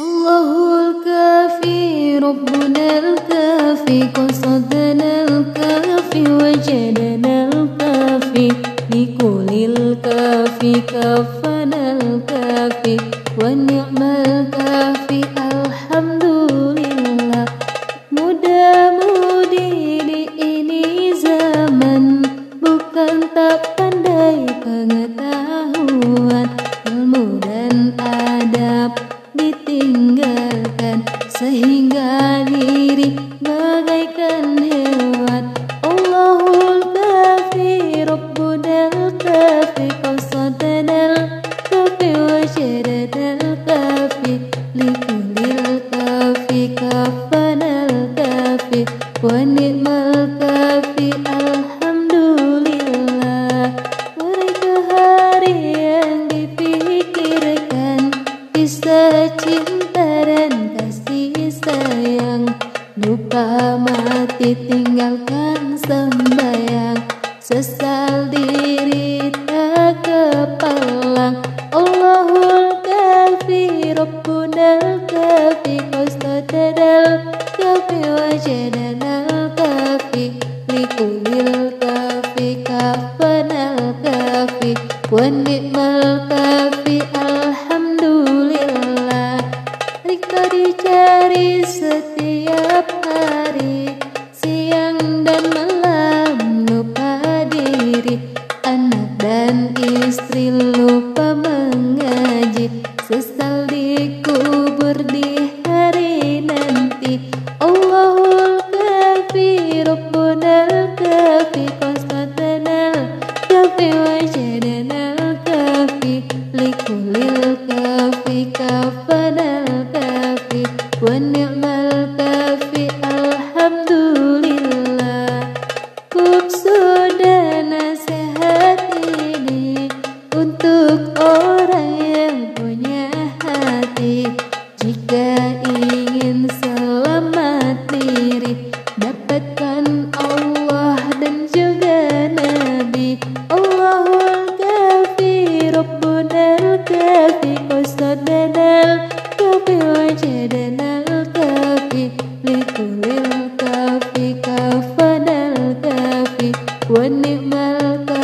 Allahul kafi Rabbuna al-kafi Qasadana al-kafi Wajadana al-kafi Likulil kafi Kafana al-kafi Wa ni'mal ditinggalkan Sehingga diri bagaikan hewan. Allahul kafi Rabbunal kafi Qawsadanal kafi Wajadadal kafi Likulil kafi Kafanal kafi Wa ni'mal kafi Lupa mati tinggalkan sembayang Sesal diri tak kepalang. Allahul kafi Rabbunal kafi Qastadadal kafi Wajadanal kafi Likulil kafi Kafanal kafi. Wa kafi dikubur di hari nanti. Allahul kafi Rabbunal kafi Qasmatanal kafi Wajadanal kafi Likulil kafi kafanal meninggalkan